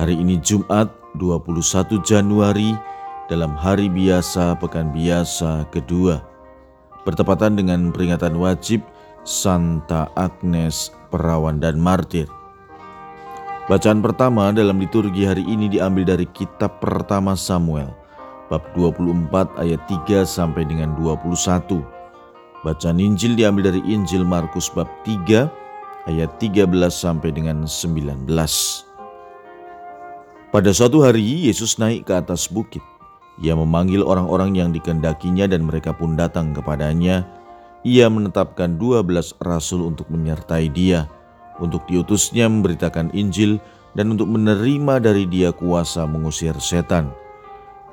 Hari ini Jumat 21 Januari dalam hari biasa pekan biasa kedua. Bertepatan dengan peringatan wajib Santa Agnes Perawan dan Martir. Bacaan pertama dalam liturgi hari ini diambil dari kitab pertama Samuel bab 24 ayat 3 sampai dengan 21. Bacaan Injil diambil dari Injil Markus bab 3 ayat 13 sampai dengan 19. Pada suatu hari, Yesus naik ke atas bukit. Ia memanggil orang-orang yang dikendakinya dan mereka pun datang kepadanya. Ia menetapkan dua belas rasul untuk menyertai dia, untuk diutusnya memberitakan Injil dan untuk menerima dari dia kuasa mengusir setan.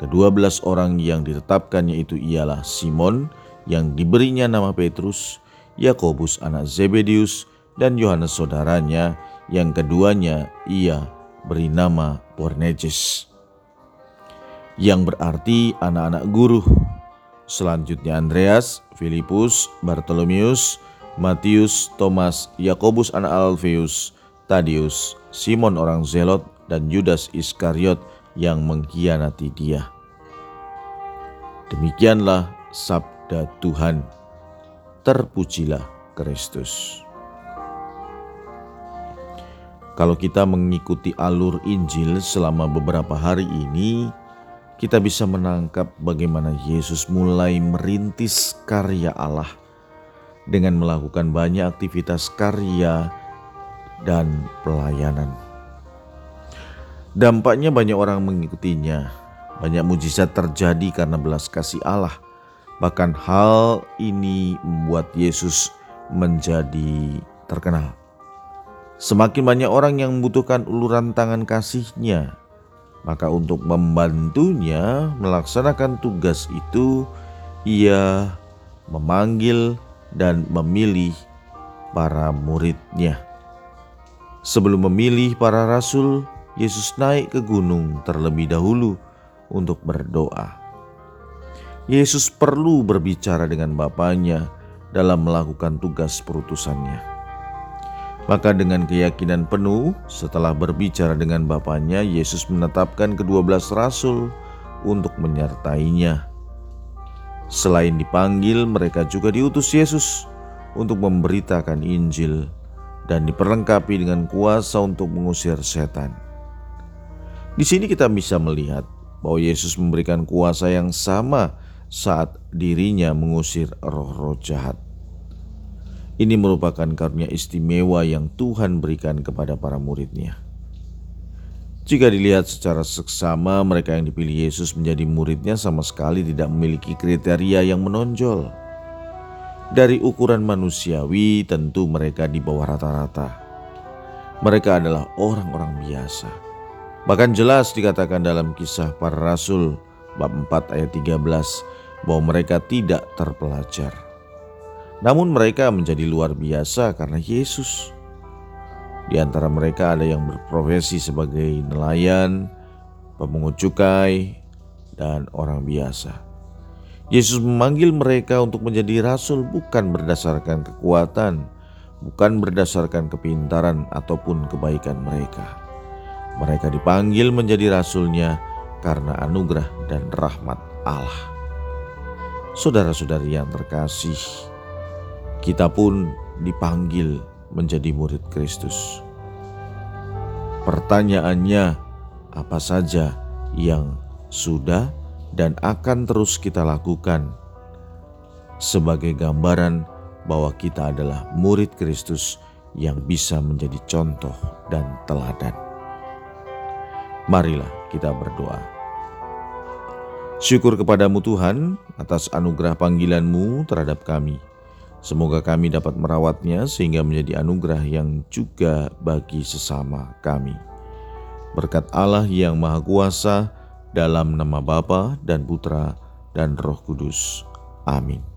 Kedua belas orang yang ditetapkannya itu ialah Simon yang diberinya nama Petrus, Yakobus anak Zebedius, dan Yohanes saudaranya yang keduanya ia beri nama Boanerges yang berarti anak-anak guru. Selanjutnya Andreas, Filipus, Bartolomeus, Matius, Thomas, Yakobus anak Alfeus, Tadius, Simon orang Zelot, dan Judas Iskariot yang mengkhianati dia. Demikianlah sabda Tuhan. Terpujilah Kristus. Kalau kita mengikuti alur Injil selama beberapa hari ini, kita bisa menangkap bagaimana Yesus mulai merintis karya Allah dengan melakukan banyak aktivitas karya dan pelayanan. Dampaknya banyak orang mengikutinya, banyak mujizat terjadi karena belas kasih Allah. Bahkan hal ini membuat Yesus menjadi terkenal. Semakin banyak orang yang membutuhkan uluran tangan kasihnya, maka untuk membantunya melaksanakan tugas itu, ia memanggil dan memilih para muridnya. Sebelum memilih para rasul, Yesus naik ke gunung terlebih dahulu untuk berdoa. Yesus perlu berbicara dengan Bapaknya dalam melakukan tugas perutusannya. Maka dengan keyakinan penuh, setelah berbicara dengan Bapaknya, Yesus menetapkan kedua belas rasul untuk menyertainya. Selain dipanggil, mereka juga diutus Yesus untuk memberitakan Injil dan diperlengkapi dengan kuasa untuk mengusir setan. Di sini kita bisa melihat bahwa Yesus memberikan kuasa yang sama saat dirinya mengusir roh-roh jahat. Ini merupakan karunia istimewa yang Tuhan berikan kepada para muridnya. Jika dilihat secara seksama, mereka yang dipilih Yesus menjadi muridnya sama sekali tidak memiliki kriteria yang menonjol. Dari ukuran manusiawi, tentu mereka di bawah rata-rata. Mereka adalah orang-orang biasa. Bahkan jelas dikatakan dalam kisah para rasul bab 4 ayat 13 bahwa mereka tidak terpelajar. Namun mereka menjadi luar biasa karena Yesus. Di antara mereka ada yang berprofesi sebagai nelayan, pemungut cukai, dan orang biasa. Yesus memanggil mereka untuk menjadi rasul bukan berdasarkan kekuatan, bukan berdasarkan kepintaran ataupun kebaikan mereka. Mereka dipanggil menjadi rasulnya karena anugerah dan rahmat Allah. Saudara-saudari yang terkasih, kita pun dipanggil menjadi murid Kristus. Pertanyaannya, apa saja yang sudah dan akan terus kita lakukan sebagai gambaran bahwa kita adalah murid Kristus yang bisa menjadi contoh dan teladan. Marilah kita berdoa. Syukur kepadamu Tuhan atas anugerah panggilanmu terhadap kami. Semoga kami dapat merawatnya sehingga menjadi anugerah yang juga bagi sesama kami. Berkat Allah yang Maha Kuasa, dalam nama Bapa dan Putra dan Roh Kudus. Amin.